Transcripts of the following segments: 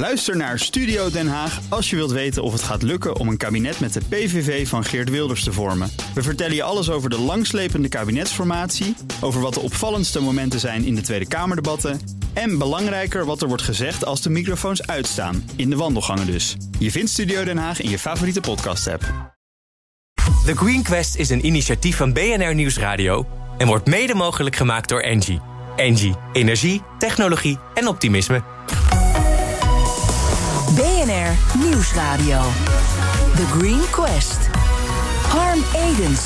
Luister naar Studio Den Haag als je wilt weten of het gaat lukken om een kabinet met de PVV van Geert Wilders te vormen. We vertellen je alles over de langslepende kabinetsformatie, over wat de opvallendste momenten zijn in de Tweede Kamerdebatten en belangrijker wat er wordt gezegd als de microfoons uitstaan, in de wandelgangen dus. Je vindt Studio Den Haag in je favoriete podcast-app. The Green Quest is een initiatief van BNR Nieuwsradio en wordt mede mogelijk gemaakt door Engie. Engie, energie, technologie en optimisme. Nieuwsradio. The Green Quest. Harm Edens.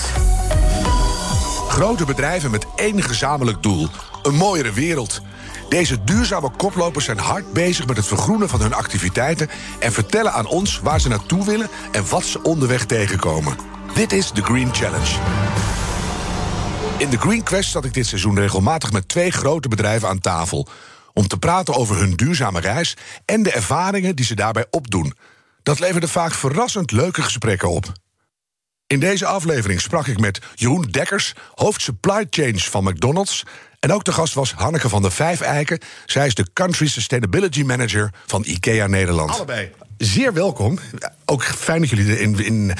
Grote bedrijven met één gezamenlijk doel: een mooiere wereld. Deze duurzame koplopers zijn hard bezig met het vergroenen van hun activiteiten en vertellen aan ons waar ze naartoe willen en wat ze onderweg tegenkomen. Dit is de Green Challenge. In de Green Quest zat ik dit seizoen regelmatig met twee grote bedrijven aan tafel om te praten over hun duurzame reis en de ervaringen die ze daarbij opdoen. Dat leverde vaak verrassend leuke gesprekken op. In deze aflevering sprak ik met Jeroen Dekkers, hoofd supply chain van McDonald's. En ook de gast was Hanneke van der Vijfeiken. Zij is de Country Sustainability Manager van IKEA Nederland. Allebei. Zeer welkom. Ook fijn dat jullie in, in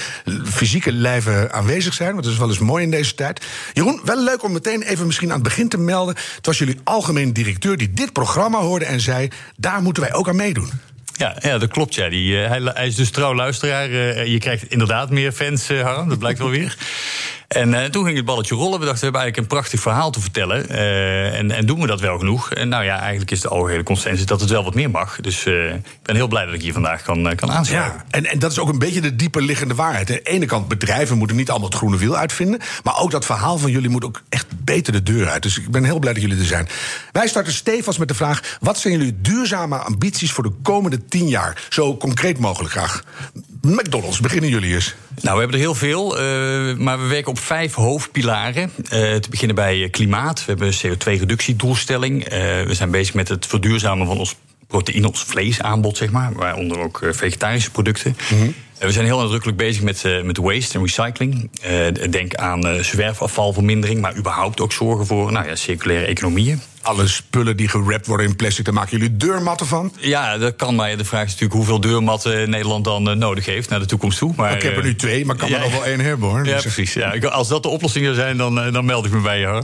fysieke lijven aanwezig zijn. Want dat is wel eens mooi in deze tijd. Jeroen, wel leuk om meteen even misschien aan het begin te melden. Het was jullie algemeen directeur die dit programma hoorde en zei: daar moeten wij ook aan meedoen. Ja, ja, dat klopt. Ja. Die, uh, hij, is dus trouw luisteraar. Uh, je krijgt inderdaad meer fans, uh, Harm. Dat blijkt wel weer. En uh, toen ging het balletje rollen. We dachten, we hebben eigenlijk een prachtig verhaal te vertellen. Uh, en, en, doen we dat wel genoeg? En nou ja, eigenlijk is de algehele consensus dat het wel wat meer mag. Dus uh, ik ben heel blij dat ik hier vandaag kan, kan aansluiten. Ja, en, en dat is ook een beetje de dieper liggende waarheid. Aan de ene kant, bedrijven moeten niet allemaal het groene wiel uitvinden. Maar ook dat verhaal van jullie moet ook echt beter de deur uit. Dus ik ben heel blij dat jullie er zijn. Wij starten stevast met de vraag... wat zijn jullie duurzame ambities voor de komende tien jaar? Zo concreet mogelijk graag. McDonald's, beginnen jullie eens. Nou, we hebben er heel veel, maar we werken op vijf hoofdpilaren. Uh, te beginnen bij klimaat. We hebben een CO2-reductiedoelstelling. Uh, we zijn bezig met het verduurzamen van ons proteïne, ons vleesaanbod, zeg maar. Waaronder ook vegetarische producten. Mm -hmm. We zijn heel nadrukkelijk bezig met, uh, met waste en recycling. Uh, denk aan uh, zwerfafvalvermindering, maar überhaupt ook zorgen voor nou ja, circulaire economieën. Alle spullen die gewrapt worden in plastic, daar maken jullie deurmatten van? Ja, dat kan, maar de vraag is natuurlijk hoeveel deurmatten Nederland dan nodig heeft naar de toekomst toe. Maar, ik heb er nu twee, maar kan ja, er nog wel één hebben hoor. Ja, precies. Ja. Als dat de oplossing zou zijn, dan, dan meld ik me bij je hoor.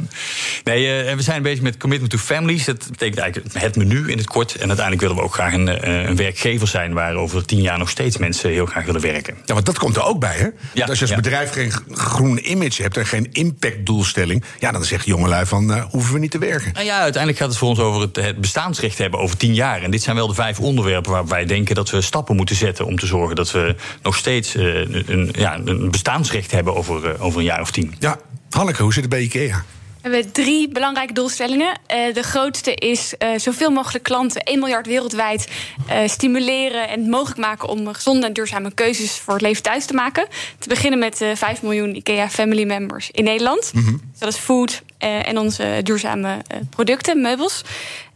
Nee, we zijn bezig met Commitment to Families. Dat betekent eigenlijk het menu in het kort. En uiteindelijk willen we ook graag een, een werkgever zijn waar over tien jaar nog steeds mensen heel graag willen werken. Ja, want dat komt er ook bij, hè? Ja, als je als ja. bedrijf geen groen image hebt en geen impactdoelstelling, ja, dan zegt jongelui van uh, hoeven we niet te werken. Nou ja, uiteindelijk gaat het voor ons over het, het, bestaansrecht hebben over tien jaar. En dit zijn wel de vijf onderwerpen waar wij denken dat we stappen moeten zetten om te zorgen dat we nog steeds uh, een, ja, een bestaansrecht hebben over, uh, over een jaar of tien. Ja, Hanneke, hoe zit het bij IKEA? We hebben drie belangrijke doelstellingen. Uh, de grootste is uh, zoveel mogelijk klanten, 1 miljard wereldwijd, uh, stimuleren en mogelijk maken om gezonde en duurzame keuzes voor het leven thuis te maken. Te beginnen met 5 miljoen IKEA Family Members in Nederland. Mm -hmm. Dat is food en onze duurzame producten, meubels.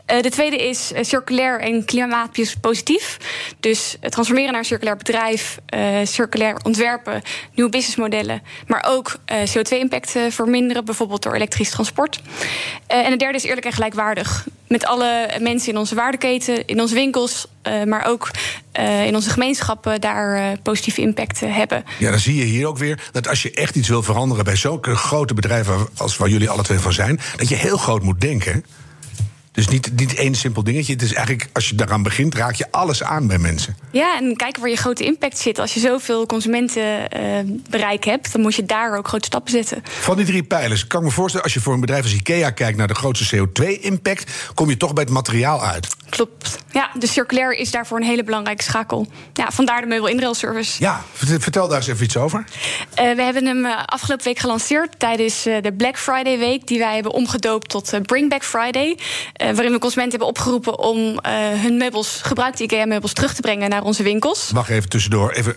Uh, de tweede is uh, circulair en klimaatpositief. Dus uh, transformeren naar een circulair bedrijf, circulair ontwerpen, nieuwe businessmodellen, maar ook CO2-impact verminderen, bijvoorbeeld door elektrisch transport. en de derde is eerlijk en gelijkwaardig. Met alle mensen in onze waardeketen, in onze winkels, maar ook in onze gemeenschappen daar positieve impact hebben. Ja, dan zie je hier ook weer dat als je echt iets wil veranderen bij zulke grote bedrijven als waar jullie alle twee van zijn, dat je heel groot moet denken. Dus niet, niet één simpel dingetje. Het is eigenlijk, als je daaraan begint, raak je alles aan bij mensen. Ja, en kijken waar je grote impact zit. Als je zoveel consumentenbereik uh, hebt, dan moet je daar ook grote stappen zetten. Van die drie pijlers, kan ik me voorstellen, als je voor een bedrijf als IKEA kijkt naar de grootste CO2-impact, kom je toch bij het materiaal uit. Klopt. Ja, de circulair is daarvoor een hele belangrijke schakel. Ja, vandaar de meubel inrailservice. Ja, vertel daar eens even iets over. Uh, we hebben hem uh, afgelopen week gelanceerd tijdens de Black Friday week, die wij hebben omgedoopt tot Bring Back Friday. Waarin we consumenten hebben opgeroepen om hun meubels, gebruikte IKEA-meubels, terug te brengen naar onze winkels. Wacht even tussendoor. Even.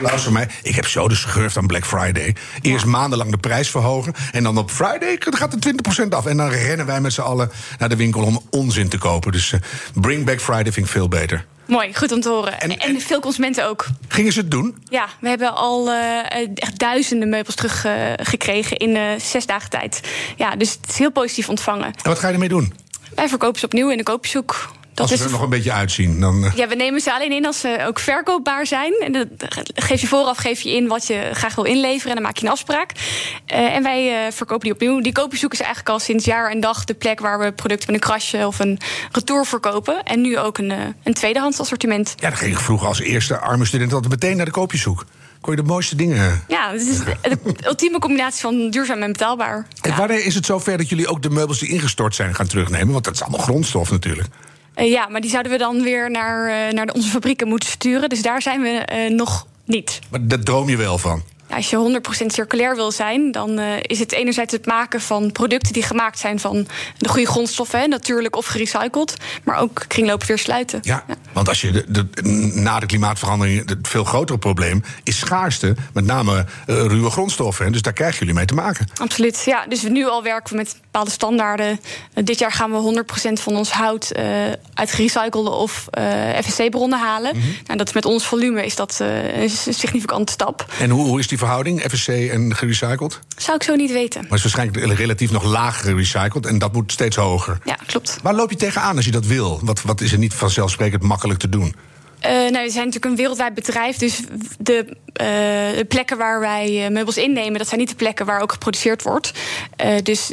Luister mij, ik heb zo de schurft aan Black Friday. Eerst ja. maandenlang de prijs verhogen. En dan op Friday gaat er 20% af. En dan rennen wij met z'n allen naar de winkel om onzin te kopen. Dus uh, Bring Back Friday vind ik veel beter. Mooi, goed om te horen. En, en, en veel consumenten ook. Gingen ze het doen? Ja, we hebben al uh, echt duizenden meubels teruggekregen uh, in uh, zes dagen tijd. Ja, dus het is heel positief ontvangen. En wat ga je ermee doen? Wij verkopen ze opnieuw in de koopjeshoek. Dat Als ze er nog een beetje uitzien, dan... eh, Ja, we nemen ze alleen in als ze ook verkoopbaar zijn. En dat geef je vooraf geef je in wat je graag wil inleveren en dan maak je een afspraak. Eh, en wij eh, verkopen die opnieuw. Die koopbezoek is eigenlijk al sinds jaar en dag de plek waar we producten met een krasje of een retour verkopen. En nu ook een, een tweedehands assortiment. Ja, dan ging ik vroeger als eerste arme student altijd meteen naar de koopjeshoek. Kon je de mooiste dingen... Ja, het is de ultieme combinatie van duurzaam en betaalbaar. En wanneer is het zover dat jullie ook de meubels die ingestort zijn gaan terugnemen? Want dat is allemaal grondstof natuurlijk. Eh, ja, maar die zouden we dan weer naar, eh, naar onze fabrieken moeten sturen. Dus daar zijn we eh, nog niet. Maar daar droom je wel van. Ja, als je 100% circulair wil zijn, dan eh, is het enerzijds het maken van producten die gemaakt zijn van de goede grondstoffen, hè, natuurlijk of gerecycled, maar ook kringlopen weer sluiten. Ja, want als je de, de- na de klimaatverandering... het veel grotere probleem is schaarste. Met name eh, ruwe grondstoffen. hè. Dus daar krijgen jullie mee te maken. Absoluut, ja. Dus nu al werken we met bepaalde standaarden. Eh, dit jaar gaan we 100% van ons hout uit gerecyclede of FSC-bronnen halen. nou, dat is met ons volume is dat een significante stap. En hoe, hoe is die verhouding, FSC en gerecycled? Zou ik zo niet weten. Maar het is waarschijnlijk relatief nog lager gerecycled. En dat moet steeds hoger. Ja, klopt. Waar loop je tegenaan als je dat wil? Wat, wat is er niet vanzelfsprekend makkelijk te doen? Eh, nou, we zijn natuurlijk een wereldwijd bedrijf. Dus de, eh, de plekken waar wij eh, meubels innemen, dat zijn niet de plekken waar ook geproduceerd wordt. Dus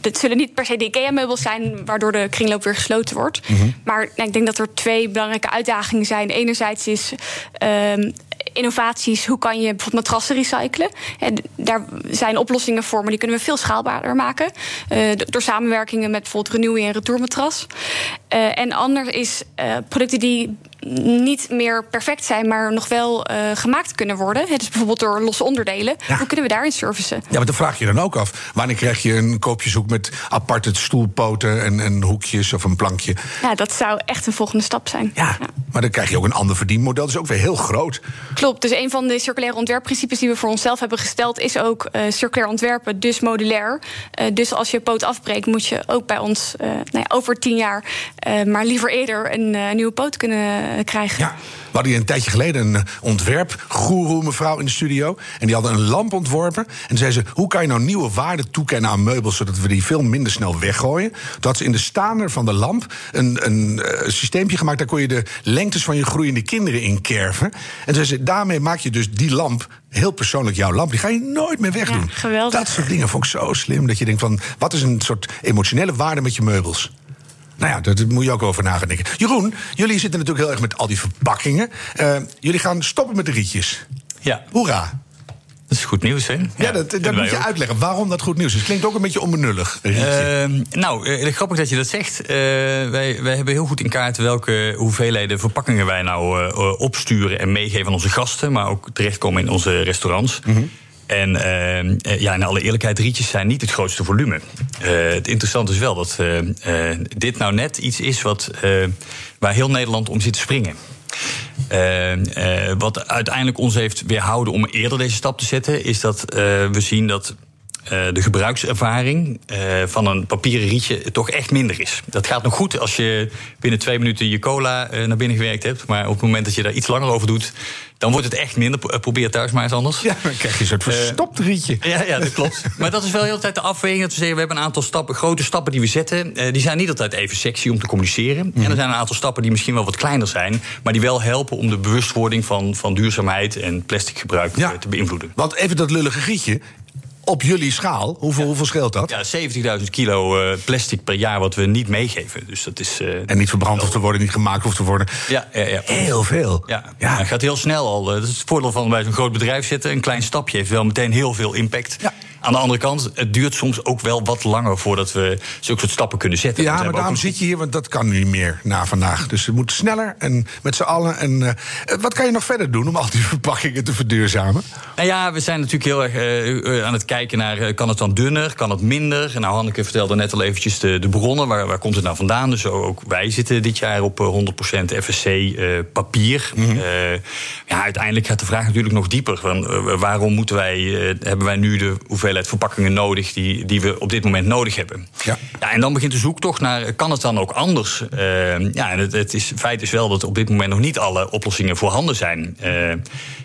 dat zullen niet per se de IKEA-meubels zijn, waardoor de kringloop weer gesloten wordt. Maar nou, ik denk dat er twee belangrijke uitdagingen zijn. Enerzijds is. Innovaties, hoe kan je bijvoorbeeld matrassen recyclen? En daar zijn oplossingen voor, maar die kunnen we veel schaalbaarder maken. Eh, do- door samenwerkingen met bijvoorbeeld Renewy en Retourmatras. Eh, en ander is eh, producten die niet meer perfect zijn, maar nog wel eh, gemaakt kunnen worden. Het is bijvoorbeeld door losse onderdelen. Ja. Hoe kunnen we daarin servicen? Ja, maar dan vraag je dan ook af. Wanneer krijg je een koopjeshoek met aparte stoelpoten en, en hoekjes of een plankje? Ja, dat zou echt een volgende stap zijn. Ja, maar dan krijg je ook een ander verdienmodel. Dat is ook weer heel groot. Klopt. Dus een van de circulaire ontwerpprincipes die we voor onszelf hebben gesteld, is ook eh, circulair ontwerpen, dus modulair. Eh, dus als je poot afbreekt, moet je ook bij ons nou ja, over tien jaar, maar liever eerder, een nieuwe poot kunnen krijgen. Ja. We hadden hier een tijdje geleden een eh, ontwerpgoeroe mevrouw in de studio. En die hadden een lamp ontworpen. En zei ze, hoe kan je nou nieuwe waarde toekennen aan meubels... zodat we die veel minder snel weggooien? Toen had ze in de staander van de lamp een, een eh, systeempje gemaakt... daar kon je de lengtes van je groeiende kinderen in kerven. En zei ze, daarmee maak je dus die lamp... heel persoonlijk jouw lamp, die ga je nooit meer wegdoen. Ja, geweldig. Dat soort dingen vond ik zo slim. Dat je denkt van, wat is een soort emotionele waarde met je meubels? Nou ja, daar moet je ook over na gaan denken. Jeroen, jullie zitten natuurlijk heel erg met al die verpakkingen. Eh, jullie gaan stoppen met de rietjes. Ja, Hoera. dat is goed nieuws, hè? Ja, dat, dat moet je ook. uitleggen waarom dat goed nieuws is. Klinkt ook een beetje onbenullig. Ehm, nou, eh, grappig dat je dat zegt. Eh, wij, wij hebben heel goed in kaart welke hoeveelheden verpakkingen wij nou opsturen en meegeven aan onze gasten, maar ook terechtkomen in onze restaurants. En ehm, eh, ja, in alle eerlijkheid, rietjes zijn niet het grootste volume. Eh, het interessante is wel dat eh, dit nou net iets is wat, waar heel Nederland om zit te springen. Wat uiteindelijk ons heeft weerhouden om eerder deze stap te zetten, is dat we zien dat de gebruikservaring eh, van een papieren rietje toch echt minder is. Dat gaat nog goed als je binnen twee minuten je cola eh, naar binnen gewerkt hebt. Maar op het moment dat je daar iets langer over doet, dan wordt het echt minder. Eh, Probeer thuis maar eens anders. ja, dan krijg je een soort verstopt rietje. Ja, ja, dat klopt. Maar dat is wel heel de tijd de afweging. Dat we zeggen, we hebben een aantal stappen, grote stappen die we zetten. Eh, die zijn niet altijd even sexy om te communiceren. En er zijn een aantal stappen die misschien wel wat kleiner zijn. Maar die wel helpen om de bewustwording van, van duurzaamheid en plastic gebruik Ja. eh, te beïnvloeden. Want even dat lullige rietje. Op jullie schaal, hoeveel, hoeveel scheelt dat? Ja, 70.000 kilo eh, plastic per jaar wat we niet meegeven. Dus dat is. eh, En niet verbrand hoeft te worden, niet gemaakt hoeft te worden. ja, ja, ja. Heel veel. Ja, ja. het gaat heel snel al. Eh, Dat is het voordeel van bij zo'n groot bedrijf zitten. Een klein stapje heeft wel meteen heel veel impact. Ja. Aan de andere kant, het duurt soms ook wel wat langer voordat we zulke soort stappen kunnen zetten. Ja, maar daarom zit je hier, want dat kan nu niet meer na vandaag. Dus het moet sneller en met z'n allen. En, eh, wat kan je nog verder doen om al die verpakkingen te verduurzamen? Nou ja, we zijn natuurlijk heel erg eh, eh, aan het kijken naar... kan het dan dunner, kan het minder? En nou, Hanneke vertelde net al eventjes de, de bronnen. Waar, waar komt het nou vandaan? Dus ook wij zitten dit jaar op eh, 100% FSC eh, papier. Mhm. Eh, ja, uiteindelijk gaat de vraag natuurlijk nog dieper. Van, waarom moeten wij, hebben wij nu de hoeveelheid hoeveelheid verpakkingen nodig die, die we op dit moment nodig hebben. Ja. Ja, en dan begint de zoektocht naar, kan het dan ook anders? Uh, ja, en het, het is, feit is wel dat op dit moment nog niet alle oplossingen voorhanden zijn. Uh,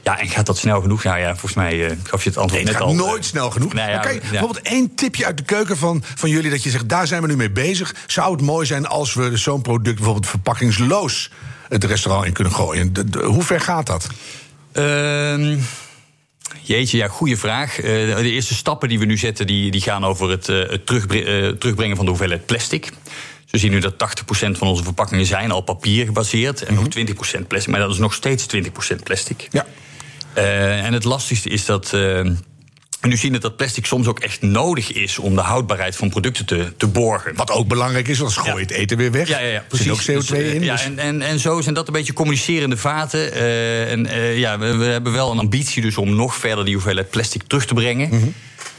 ja, en gaat dat snel genoeg? Nou ja, volgens mij uh, gaf je het antwoord nee, het net al. nooit snel genoeg. Nou ja, ja. bijvoorbeeld één tipje uit de keuken van, van jullie... dat je zegt, daar zijn we nu mee bezig. Zou het mooi zijn als we zo'n product bijvoorbeeld verpakkingsloos... het restaurant in kunnen gooien? De, de, hoe ver gaat dat? Uh, Jeetje, ja, goede vraag. Uh, de eerste stappen die we nu zetten, die, die gaan over het, uh, het terugbrengen, uh, terugbrengen van de hoeveelheid plastic. Dus we zien nu dat 80% van onze verpakkingen zijn al papier gebaseerd. En mm -hmm. nog 20% plastic. Maar dat is nog steeds 20% plastic. Ja. en het lastigste is dat. En nu zien we dat plastic soms ook echt nodig is om de houdbaarheid van producten te, te borgen. Wat ook belangrijk is, want gooi je het eten weer weg. Ja, ja, ja precies. Er zit ook CO2 dus, in. Ja, dus. en, en, en zo zijn dat een beetje communicerende vaten. Uh, en uh, ja, we, we, hebben wel een ambitie dus om nog verder die hoeveelheid plastic terug te brengen. Mm -hmm.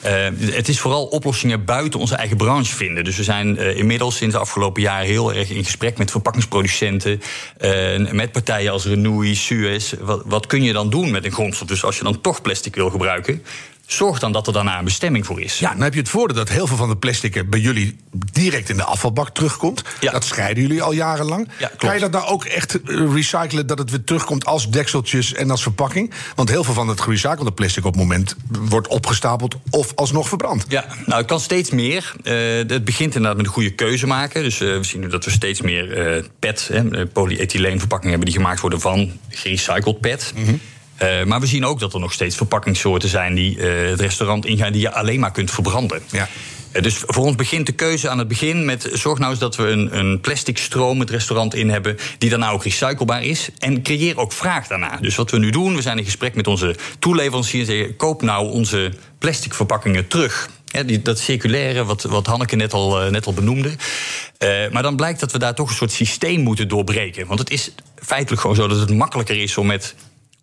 Uh, het is vooral oplossingen buiten onze eigen branche vinden. Dus we zijn uh, inmiddels sinds de afgelopen jaren heel erg in gesprek met verpakkingsproducenten. Uh, met partijen als Renewy, Suez. Wat, wat, kun je dan doen met een grondstof? Dus als je dan toch plastic wil gebruiken. Zorg dan dat er daarna een bestemming voor is. Ja, dan heb je het voordeel dat heel veel van de plastic bij jullie direct in de afvalbak terugkomt. Ja. Dat scheiden jullie al jarenlang. Ja, kan je dat nou ook echt recyclen dat het weer terugkomt als dekseltjes en als verpakking? Want heel veel van het gerecyclede plastic op het moment wordt opgestapeld of alsnog verbrand. Ja, nou het kan steeds meer. Uh, het begint inderdaad met een goede keuze maken. Dus uh, we zien nu dat we steeds meer uh, PET, polyethyleenverpakkingen hebben die gemaakt worden van gerecycled PET. Mm -hmm. Uh, maar we zien ook dat er nog steeds verpakkingssoorten zijn die uh, het restaurant ingaan, die je alleen maar kunt verbranden. Ja. Uh, dus voor ons begint de keuze aan het begin met zorg nou eens dat we een, een plastic stroom het restaurant in hebben, die daarna ook recyclebaar is. En creëer ook vraag daarna. Dus wat we nu doen, we zijn in gesprek met onze toeleveranciers en zeggen: koop nou onze plastic verpakkingen terug. Ja, die, dat circulaire, wat, wat Hanneke net al, uh, net al benoemde. Uh, maar dan blijkt dat we daar toch een soort systeem moeten doorbreken. Want het is feitelijk gewoon zo dat het makkelijker is om met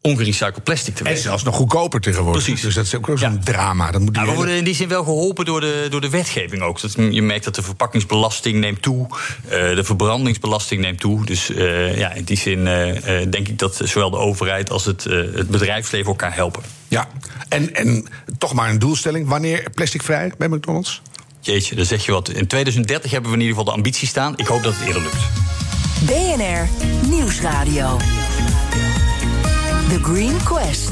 ongerecycled plastic te En werken. zelfs nog goedkoper tegenwoordig. Precies. Dus dat is ook zo'n Ja. drama. Dat moet die Ja, we worden in die zin wel geholpen door de, door de wetgeving ook. Dat, je merkt dat de verpakkingsbelasting neemt toe, uh, de verbrandingsbelasting neemt toe. Dus uh, ja, in die zin uh, denk ik dat zowel de overheid als het, het bedrijfsleven elkaar helpen. Ja, en, en toch maar een doelstelling. Wanneer plasticvrij bij McDonald's? Jeetje, dan zeg je wat. In 2030 hebben we in ieder geval de ambitie staan. Ik hoop dat het eerder lukt. BNR Nieuwsradio. The Green Quest.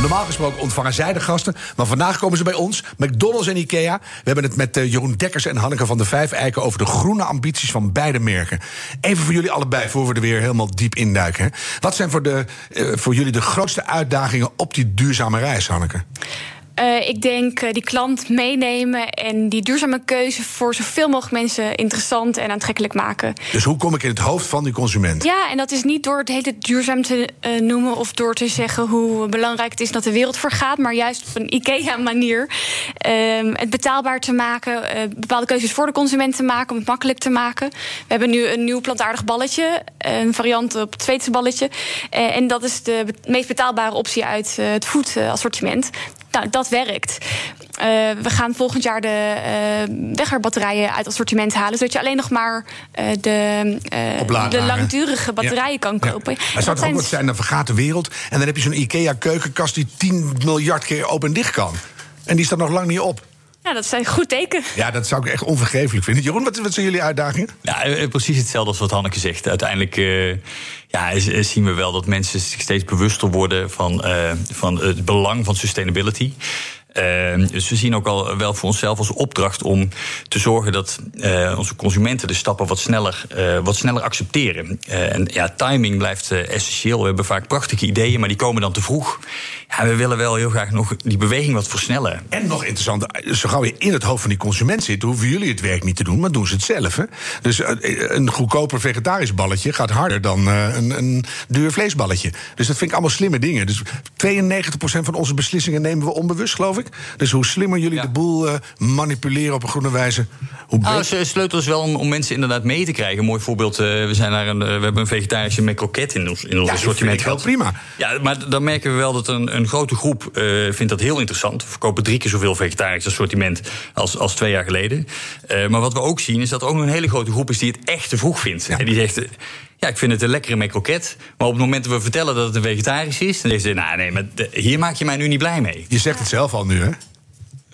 Normaal gesproken ontvangen zij de gasten, maar vandaag komen ze bij ons, McDonald's en IKEA. We hebben het met uh, Jeroen Dekkers en Hanneke van de Vijf Eiken over de groene ambities van beide merken. Even voor jullie allebei, voor we er weer helemaal diep induiken. Wat zijn voor, de, uh, voor jullie de grootste uitdagingen op die duurzame reis, Hanneke? Uh, ik denk uh, die klant meenemen en die duurzame keuze voor zoveel mogelijk mensen interessant en aantrekkelijk maken. Dus hoe kom ik in het hoofd van die consument? Ja, en dat is niet door het hele duurzaam te uh, noemen of door te zeggen hoe belangrijk het is dat de wereld vergaat, maar juist op een IKEA-manier het betaalbaar te maken, bepaalde keuzes voor de consument te maken, om het makkelijk te maken. We hebben nu een nieuw plantaardig balletje, een variant op het Zweedse balletje, en dat is de meest betaalbare optie uit het food-assortiment. Nou, dat werkt. Uh, we gaan volgend jaar de uh, wegwerpbatterijen uit het assortiment halen. Zodat je alleen nog maar uh, de, de langdurige batterijen ja. kan kopen. Ja. Maar zou het ook wat zijn, dan vergaat de wereld. En dan heb je zo'n IKEA-keukenkast die 10 miljard keer open en dicht kan. En die staat nog lang niet op. Ja, dat is een goed teken. Ja, dat zou ik echt onvergeeflijk vinden. Jeroen, wat, wat zijn jullie uitdagingen? Ja, precies hetzelfde als wat Hanneke zegt. Uiteindelijk uh, ja, zien we wel dat mensen zich steeds bewuster worden van, uh, van het belang van sustainability. Uh, dus we zien ook al wel voor onszelf als opdracht om te zorgen dat uh, onze consumenten de stappen wat sneller, uh, wat sneller accepteren. en ja, timing blijft essentieel. We hebben vaak prachtige ideeën, maar die komen dan te vroeg. Ja, we willen wel heel graag nog die beweging wat versnellen. En nog interessant, zo gauw je in het hoofd van die consument zit, hoeven jullie het werk niet te doen, maar doen ze het zelf. Hè? Dus een goedkoper vegetarisch balletje gaat harder dan een, een duur vleesballetje. Dus dat vind ik allemaal slimme dingen. Dus 92% van onze beslissingen nemen we onbewust, geloof ik. Dus hoe slimmer jullie ja. de boel uh, manipuleren op een groene wijze, hoe beter. Nou, de sleutel is wel om, om, mensen inderdaad mee te krijgen. Een mooi voorbeeld, uh, we, zijn naar een, uh, we hebben een vegetarische McCroquette in ons, in ons ja, assortiment gehad. prima. Ja, maar dan merken we wel dat een, een grote groep vindt dat heel interessant. We verkopen drie keer zoveel vegetarisch assortiment als, als twee jaar geleden. maar wat we ook zien is dat er ook een hele grote groep is die het echt te vroeg vindt. Ja. En die zegt... Ja, ik vind het een lekkere McCroquette. Maar op het moment dat we vertellen dat het een vegetarisch is... dan zegt ze, nou nee, maar hier maak je mij nu niet blij mee. Je zegt het zelf al nu, hè?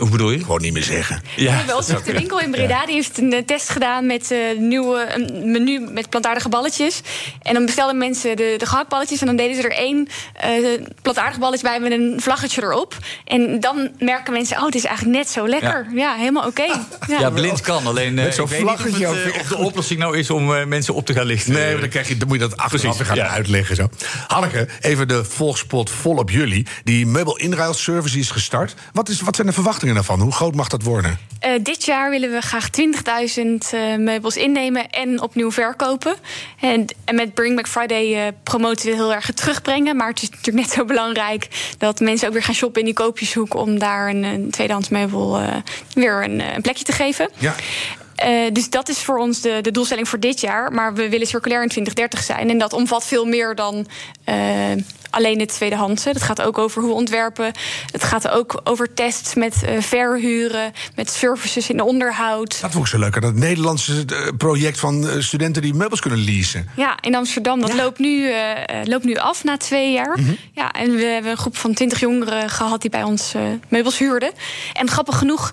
Hoe bedoel je? Gewoon niet meer zeggen. Ja, bij ons heeft de winkel in Breda die heeft een eh, test gedaan met uh, nieuwe een menu met plantaardige balletjes. En dan bestelden mensen de, de gehaktballetjes en dan deden ze er één uh, plantaardig balletje bij met een vlaggetje erop. En dan merken mensen, oh, het is eigenlijk net zo lekker. Ja, ja helemaal oké. Okay. Ja. ja. blind kan, alleen met zo'n vlaggetje. Of, het, of de oplossing nou is om mensen op te gaan lichten. Nee, maar dan, krijg je, dan moet je dat achteraf gaan ja. uitleggen. Zo. Hanneke, even de volgspot vol op jullie. Die meubelinruilservice is gestart. Wat, is, wat zijn de verwachtingen daarvan? Hoe groot mag dat worden? Uh, dit jaar willen we graag 20.000 uh, meubels innemen en opnieuw verkopen. En, en met Bring Back Friday uh, promoten we heel erg het terugbrengen. Maar het is natuurlijk net zo belangrijk dat mensen ook weer gaan shoppen in die koopjeshoek om daar een, een tweedehands meubel weer een, een, plekje te geven. Ja. Uh, dus dat is voor ons de, de, doelstelling voor dit jaar. Maar we willen circulair in 2030 zijn. En dat omvat veel meer dan uh, alleen het tweedehandse. Het gaat ook over hoe ontwerpen. Het gaat ook over tests met uh, verhuren, met services in onderhoud. Dat vond ik zo leuk. Dat Nederlandse project van studenten die meubels kunnen leasen. Ja, in Amsterdam. Dat ja. loopt, nu, loopt nu af na twee jaar. Mm -hmm. Ja, en we hebben een groep van twintig jongeren gehad die bij ons meubels huurden. En grappig genoeg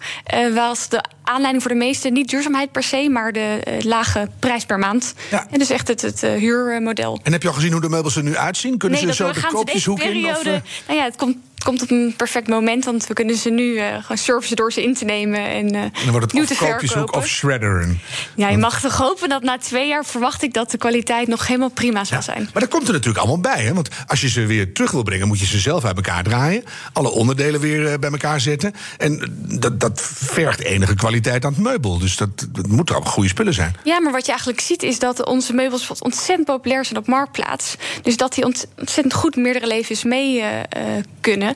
was de aanleiding voor de meeste niet duurzaamheid per se, maar de uh, lage prijs per maand. Ja. En dus echt het, het uh, huurmodel. En heb je al gezien hoe de meubels er nu uitzien? Kunnen nee, ze zo de koopjeshoek in? Of, uh... nou ja, het komt komt op een perfect moment, want we kunnen ze nu uh, gaan servicen door ze in te nemen en, uh, en dan wordt het of koopjeshoek of shredderen. Ja, je mag toch hopen dat na twee jaar verwacht ik dat de kwaliteit nog helemaal prima zal ja, zijn. Maar dat komt er natuurlijk allemaal bij, hè? want als je ze weer terug wil brengen, moet je ze zelf uit elkaar draaien, alle onderdelen weer uh, bij elkaar zetten en dat, dat vergt enige kwaliteit aan het meubel. Dus dat, dat moeten allemaal goede spullen zijn. Ja, maar wat je eigenlijk ziet is dat onze meubels ontzettend populair zijn op marktplaats, dus dat die ontzettend goed meerdere levens mee kunnen.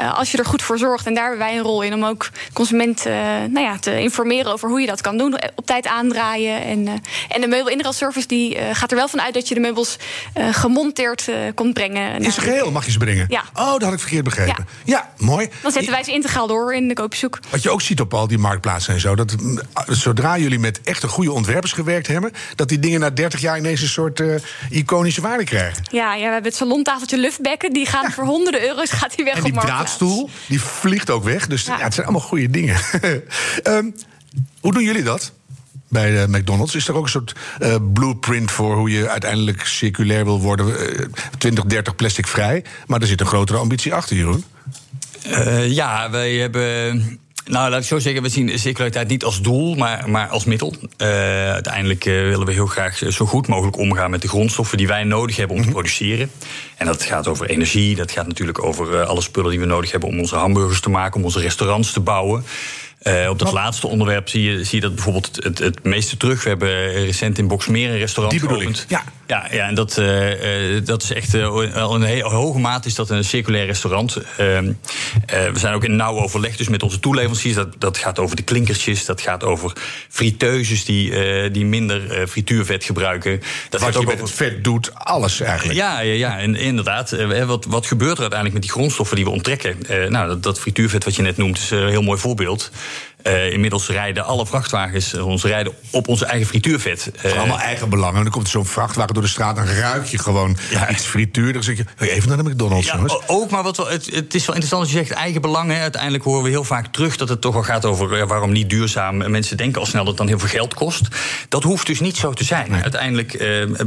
Uh, als je er goed voor zorgt, en daar hebben wij een rol in om ook consumenten uh, nou ja, te informeren over hoe je dat kan doen. Op tijd aandraaien. En, uh, en de meubelinruilservice die gaat er wel van uit dat je de meubels gemonteerd komt brengen. In zijn geheel mag je ze brengen? Ja. Oh, dat had ik verkeerd begrepen. Ja, ja mooi. Dan zetten wij ze integraal door in de koopzoek. Wat je ook ziet op al die marktplaatsen en zo, dat zodra jullie met echte goede ontwerpers gewerkt hebben, dat die dingen na 30 jaar ineens een soort iconische waarde krijgen. Ja, ja, we hebben het salontafeltje Luftbekken, die gaan voor honderden euro's gaat die weg en op draadstoel, die vliegt ook weg. Dus ja. ja het zijn allemaal goede dingen. um, hoe doen jullie dat? bij uh, McDonald's. Is er ook een soort uh, blueprint voor hoe je uiteindelijk circulair wil worden? Uh, 20, 30 plastic vrij. Maar er zit een grotere ambitie achter, Jeroen. ja, wij hebben nou, laat ik zo zeggen, we zien circulariteit niet als doel, maar, maar als middel. Uh, uiteindelijk uh, willen we heel graag zo goed mogelijk omgaan met de grondstoffen die wij nodig hebben om te mhm. produceren. En dat gaat over energie, dat gaat natuurlijk over alle spullen die we nodig hebben om onze hamburgers te maken, om onze restaurants te bouwen. Uh, op dat laatste onderwerp zie je, zie je dat bijvoorbeeld het, het, het, meeste terug. We hebben recent in Boxmeer een restaurant Die geopend. Ja. Ja, ja, en dat, uh, uh, dat is echt al in een hoge mate is dat een circulair restaurant. Ehm, we zijn ook in nauw overleg dus met onze toeleveranciers. Dat, dat gaat over de klinkertjes, dat gaat over friteuses die, die minder frituurvet gebruiken. Dat wat ook met het vet doet, alles eigenlijk. Ja, ja, ja en inderdaad. wat, wat gebeurt er uiteindelijk met die grondstoffen die we onttrekken? nou, dat, dat frituurvet wat je net noemt is een heel mooi voorbeeld. Uh, inmiddels rijden alle vrachtwagens uh, ons rijden op onze eigen frituurvet. Uh, allemaal eigen belangen. En dan komt zo'n vrachtwagen door de straat, dan ruik je gewoon ja. iets frituur. Dan zeg je, even naar de McDonald's, ja, jongens. Ook, maar wat wel, het, het, is wel interessant als je zegt eigen belangen. Uiteindelijk horen we heel vaak terug dat het toch wel gaat over waarom niet duurzaam. Mensen denken al snel dat het dan heel veel geld kost. Dat hoeft dus niet zo te zijn. Nee. Uiteindelijk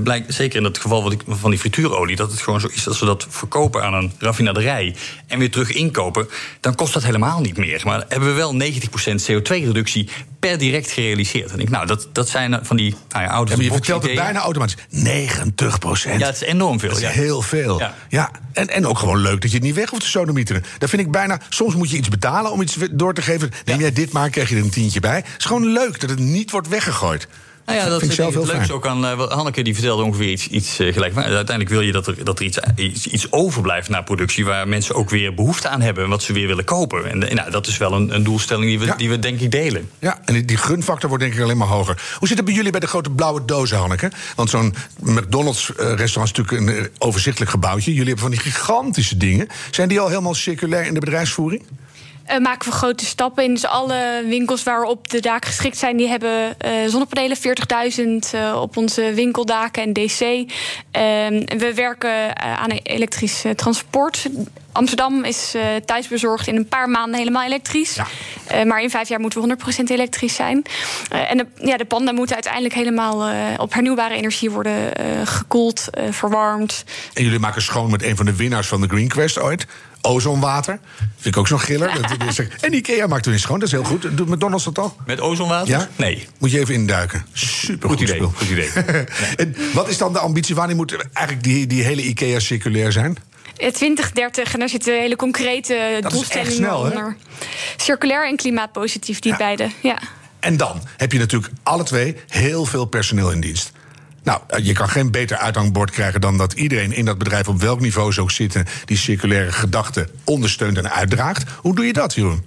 blijkt, zeker in het geval wat ik, van die frituurolie, dat het gewoon zo is dat ze dat verkopen aan een raffinaderij en weer terug inkopen, dan kost dat helemaal niet meer. Maar hebben we wel 90% CO2-reductie per direct gerealiseerd. En ik, nou, dat, dat zijn van die nou ja, auto's. Ja, je vertelt het bijna automatisch. 90 procent. Ja, het is enorm veel. Dat is ja. heel veel. Ja. ja. En, en ook gewoon leuk dat je het niet weg hoeft te sodomieteren. Dat vind ik bijna. Soms moet je iets betalen om iets door te geven. Neem jij dit maar, krijg je er een tientje bij. Het is gewoon leuk dat het niet wordt weggegooid. Nou ja, dat vind ik zelf heel leuk. Ook aan uh, Hanneke die vertelde ongeveer iets, iets uh, gelijk. Maar uiteindelijk wil je dat er, dat er iets, iets, iets overblijft na productie... waar mensen ook weer behoefte aan hebben... en wat ze weer willen kopen. En nou, dat is wel een, een doelstelling die we, ja. die we denk ik delen. Ja, en die, die gunfactor wordt denk ik alleen maar hoger. Hoe zit het bij jullie bij de grote blauwe dozen, Hanneke? Want zo'n McDonald's-restaurant is natuurlijk een overzichtelijk gebouwtje. Jullie hebben van die gigantische dingen. Zijn die al helemaal circulair in de bedrijfsvoering? Uh, maken we grote stappen in. Dus alle winkels waarop de daken geschikt zijn, die hebben uh, zonnepanelen. 40.000 uh, op onze winkeldaken en DC. Ehm, we werken aan elektrisch transport. Amsterdam is thuisbezorgd in een paar maanden helemaal elektrisch. Ja. Maar in vijf jaar moeten we 100% elektrisch zijn. En de, ja, de panden moeten uiteindelijk helemaal op hernieuwbare energie worden gekoeld, verwarmd. En jullie maken schoon met een van de winnaars van de Green Quest ooit. Ozonwater. Vind ik ook zo'n giller. en Ikea maakt eens schoon, dat is heel goed. Doet McDonald's dat al? Met ozonwater? Ja? Nee. Moet je even induiken. Super goed, idee. Spul. Goed idee. en wat is dan de ambitie? Wanneer moet eigenlijk die, die hele Ikea circulair zijn? 2030 en daar zitten hele concrete dat doelstellingen snel, onder. Circulair en klimaatpositief, die Ja. beide. Ja. En dan heb je natuurlijk alle twee heel veel personeel in dienst. Nou, je kan geen beter uithangbord krijgen dan dat iedereen in dat bedrijf, op welk niveau ze ook zitten, die circulaire gedachte ondersteunt en uitdraagt. Hoe doe je dat, Jeroen?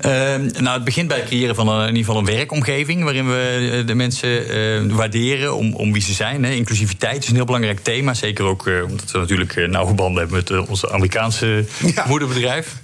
Ehm, nou, het begint bij het creëren van een, in ieder geval een werkomgeving waarin we eh, de mensen eh, waarderen om, om wie ze zijn. Hè. Inclusiviteit is een heel belangrijk thema. Zeker ook eh, omdat we natuurlijk nauwe banden hebben met onze Amerikaanse Ja. moederbedrijf.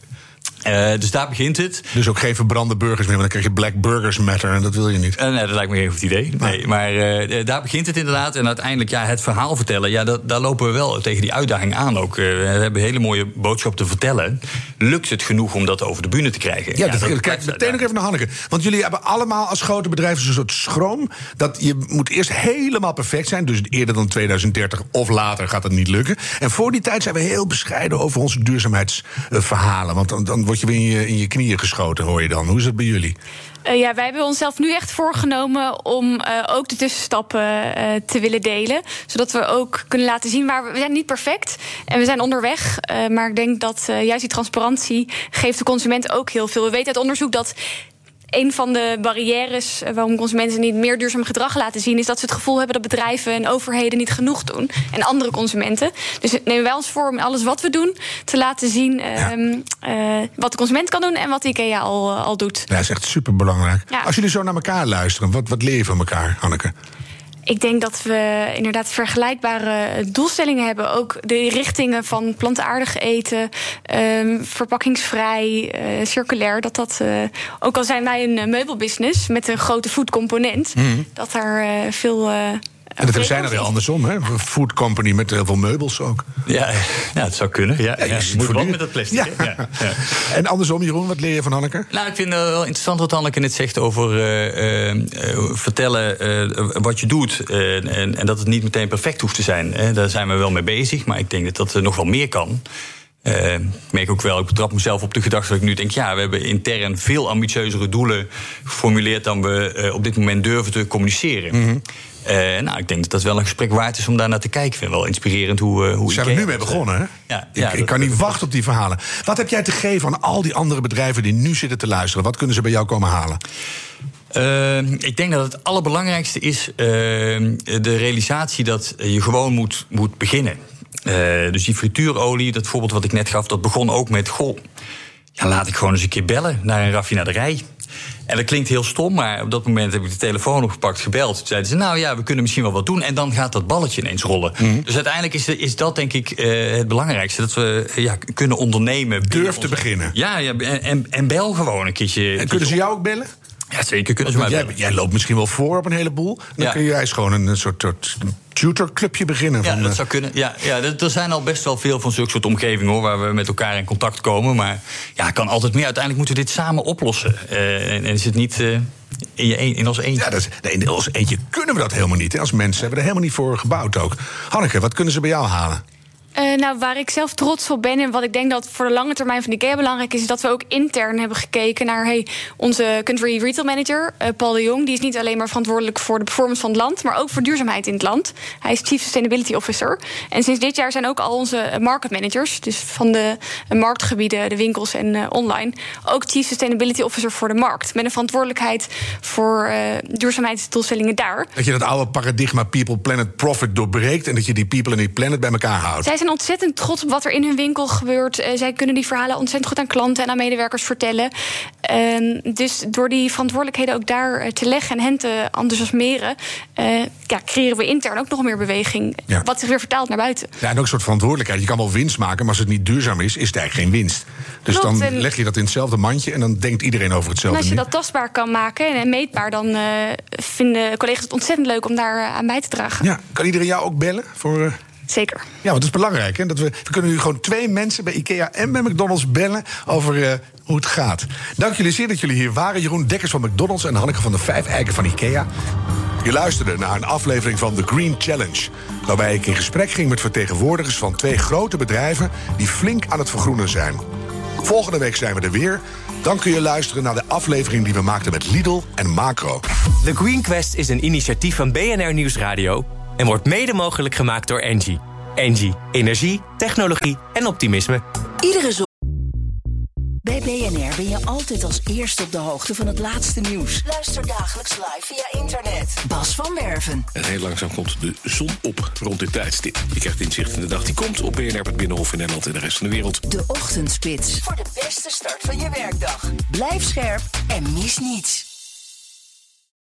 Eh, dus daar begint het. Dus ook geen verbrande burgers meer, want dan krijg je Black Burgers Matter en dat wil je niet. Eh, nee, dat lijkt me geen goed idee. Nee, maar eh, daar begint het inderdaad. En uiteindelijk, ja, het verhaal vertellen, ja, dat, daar lopen we wel tegen die uitdaging aan ook. We hebben een hele mooie boodschap te vertellen. Lukt het genoeg om dat over de bühne te krijgen? Ja, dat, kijk blijft meteen nog even naar Hanneke. Want jullie hebben allemaal als grote bedrijven een soort schroom. Dat je moet eerst helemaal perfect zijn. Dus eerder dan 2030 of later gaat dat niet lukken. En voor die tijd zijn we heel bescheiden over onze duurzaamheidsverhalen. Want dan, dan in je, knieën geschoten, hoor je dan. Hoe is dat bij jullie? Uh, ja, wij hebben onszelf nu echt voorgenomen om uh, ook de tussenstappen uh, te willen delen. Zodat we ook kunnen laten zien waar we. We zijn niet perfect en we zijn onderweg. maar ik denk dat juist die transparantie geeft de consument ook heel veel. We weten uit onderzoek dat een van de barrières waarom consumenten niet meer duurzaam gedrag laten zien, is dat ze het gevoel hebben dat bedrijven en overheden niet genoeg doen. En andere consumenten. Dus nemen wij ons voor om alles wat we doen te laten zien ja. uh, uh, wat de consument kan doen en wat IKEA al, uh, al doet. Ja, dat is echt super belangrijk. Ja. Als jullie zo naar elkaar luisteren, wat, wat leer je van elkaar, Hanneke? Ik denk dat we inderdaad vergelijkbare doelstellingen hebben. Ook de richtingen van plantaardig eten, um, verpakkingsvrij, uh, circulair. Dat dat, uh, ook al zijn wij een meubelbusiness met een grote foodcomponent, mm. dat daar uh, veel. En dat hebben zij nou weer andersom, hè? Een food company met heel veel meubels ook. Ja, ja het zou kunnen. Ja, ja, je ja, moet wat die- met dat plastic. Ja. Ja, ja. En andersom, Jeroen, wat leer je van Hanneke? Nou, ik vind het wel interessant wat Hanneke net zegt over eh, eh, vertellen eh, wat je doet. en, en dat het niet meteen perfect hoeft te zijn. Hè. Daar zijn we wel mee bezig, maar ik denk dat dat er nog wel meer kan. Eh, ik merk ook wel, ik betrap mezelf op de gedachte dat ik nu denk... ja, we hebben intern veel ambitieuzere doelen geformuleerd... dan we eh, op dit moment durven te communiceren. Eh, nou, ik denk dat dat wel een gesprek waard is om daar naar te kijken. Ik vind het wel inspirerend hoe, eh hoe Zijn we nu mee begonnen, hè? eh, Ja, Ik, ja, ik kan niet dat- wachten op die verhalen. Wat heb jij te geven aan al die andere bedrijven die nu zitten te luisteren? Wat kunnen ze bij jou komen halen? Uh, ik denk dat het allerbelangrijkste is uh, de realisatie dat je gewoon moet, moet beginnen. Uh, dus die frituurolie, dat voorbeeld wat ik net gaf, dat begon ook met: Goh, ja, laat ik gewoon eens een keer bellen naar een raffinaderij. En dat klinkt heel stom, maar op dat moment heb ik de telefoon opgepakt, gebeld. Toen zeiden ze: Nou ja, we kunnen misschien wel wat doen. En dan gaat dat balletje ineens rollen. Mhm. Dus uiteindelijk is, is dat denk ik uh, het belangrijkste: dat we ja, kunnen ondernemen. Durf te onze- beginnen. Ja, ja en, en, en bel gewoon een keertje. En kunnen ze jou ook bellen? Ja, zeker kunnen ze mij jij, jij loopt misschien wel voor op een heleboel. Dan Ja. kun jij eens gewoon een soort, soort tutorclubje beginnen. Ja, van, dat eh, zou kunnen. Ja, ja, er zijn al best wel veel van zulke soort omgevingen hoor, waar we met elkaar in contact komen. Maar ja, kan altijd meer. Uiteindelijk moeten we dit samen oplossen. Eh, en, en is het niet eh, in, je een, in ons eentje. ja, dat is, nee, in ons eentje kunnen we dat helemaal niet. hè. Als mensen hebben we er helemaal niet voor gebouwd ook. Hanneke, wat kunnen ze bij jou halen? Eh, nou, waar ik zelf trots op ben en wat ik denk dat voor de lange termijn van IKEA belangrijk is, is dat we ook intern hebben gekeken naar hey, onze country retail manager, eh, Paul de Jong. Die is niet alleen maar verantwoordelijk voor de performance van het land, maar ook voor duurzaamheid in het land. Hij is Chief Sustainability Officer. En sinds dit jaar zijn ook al onze eh, market managers, dus van de marktgebieden, de winkels en online, ook Chief Sustainability Officer voor de markt. Met een verantwoordelijkheid voor duurzaamheidsdoelstellingen daar. Dat je dat oude paradigma people, planet, profit doorbreekt... en dat je die people en die planet bij elkaar houdt. Zij zijn zijn ontzettend trots op wat er in hun winkel gebeurt. Uh, zij kunnen die verhalen ontzettend goed aan klanten en aan medewerkers vertellen. Uh, dus door die verantwoordelijkheden ook daar uh, te leggen en hen te enthousiasmeren, ja, creëren we intern ook nog meer beweging. Ja. Wat zich weer vertaalt naar buiten. Ja, en ook een soort verantwoordelijkheid. Je kan wel winst maken, maar als het niet duurzaam is, is het eigenlijk geen winst. Dus Klopt, dan leg je dat in hetzelfde mandje en dan denkt iedereen over En hetzelfde. als je dat tastbaar kan maken en meetbaar, dan eh, vinden collega's het ontzettend leuk om daar eh, aan bij te dragen. Ja, kan iedereen jou ook bellen? Voor, eh, Zeker. Ja, want het is belangrijk. Hè? Dat we, we kunnen nu gewoon twee mensen bij IKEA en bij McDonald's bellen over eh, hoe het gaat. Dank jullie zeer dat jullie hier waren. Jeroen Dekkers van McDonald's en Hanneke van de Vijf Eiken van IKEA. Je luisterde naar een aflevering van The Green Challenge. Waarbij ik in gesprek ging met vertegenwoordigers van twee grote bedrijven die flink aan het vergroenen zijn. Volgende week zijn we er weer. Dan kun je luisteren naar de aflevering die we maakten met Lidl en Macro. The Green Quest is een initiatief van BNR Nieuwsradio en wordt mede mogelijk gemaakt door Engie. Engie, energie, technologie en optimisme. Iedere zo bij BNR ben je altijd als eerste op de hoogte van het laatste nieuws. Luister dagelijks live via internet. Bas van Werven. En heel langzaam komt de zon op rond dit tijdstip. Je krijgt inzicht in de dag die komt op BNR, het Binnenhof in Nederland en de rest van de wereld. De Ochtendspits. Voor de beste start van je werkdag. Blijf scherp en mis niets.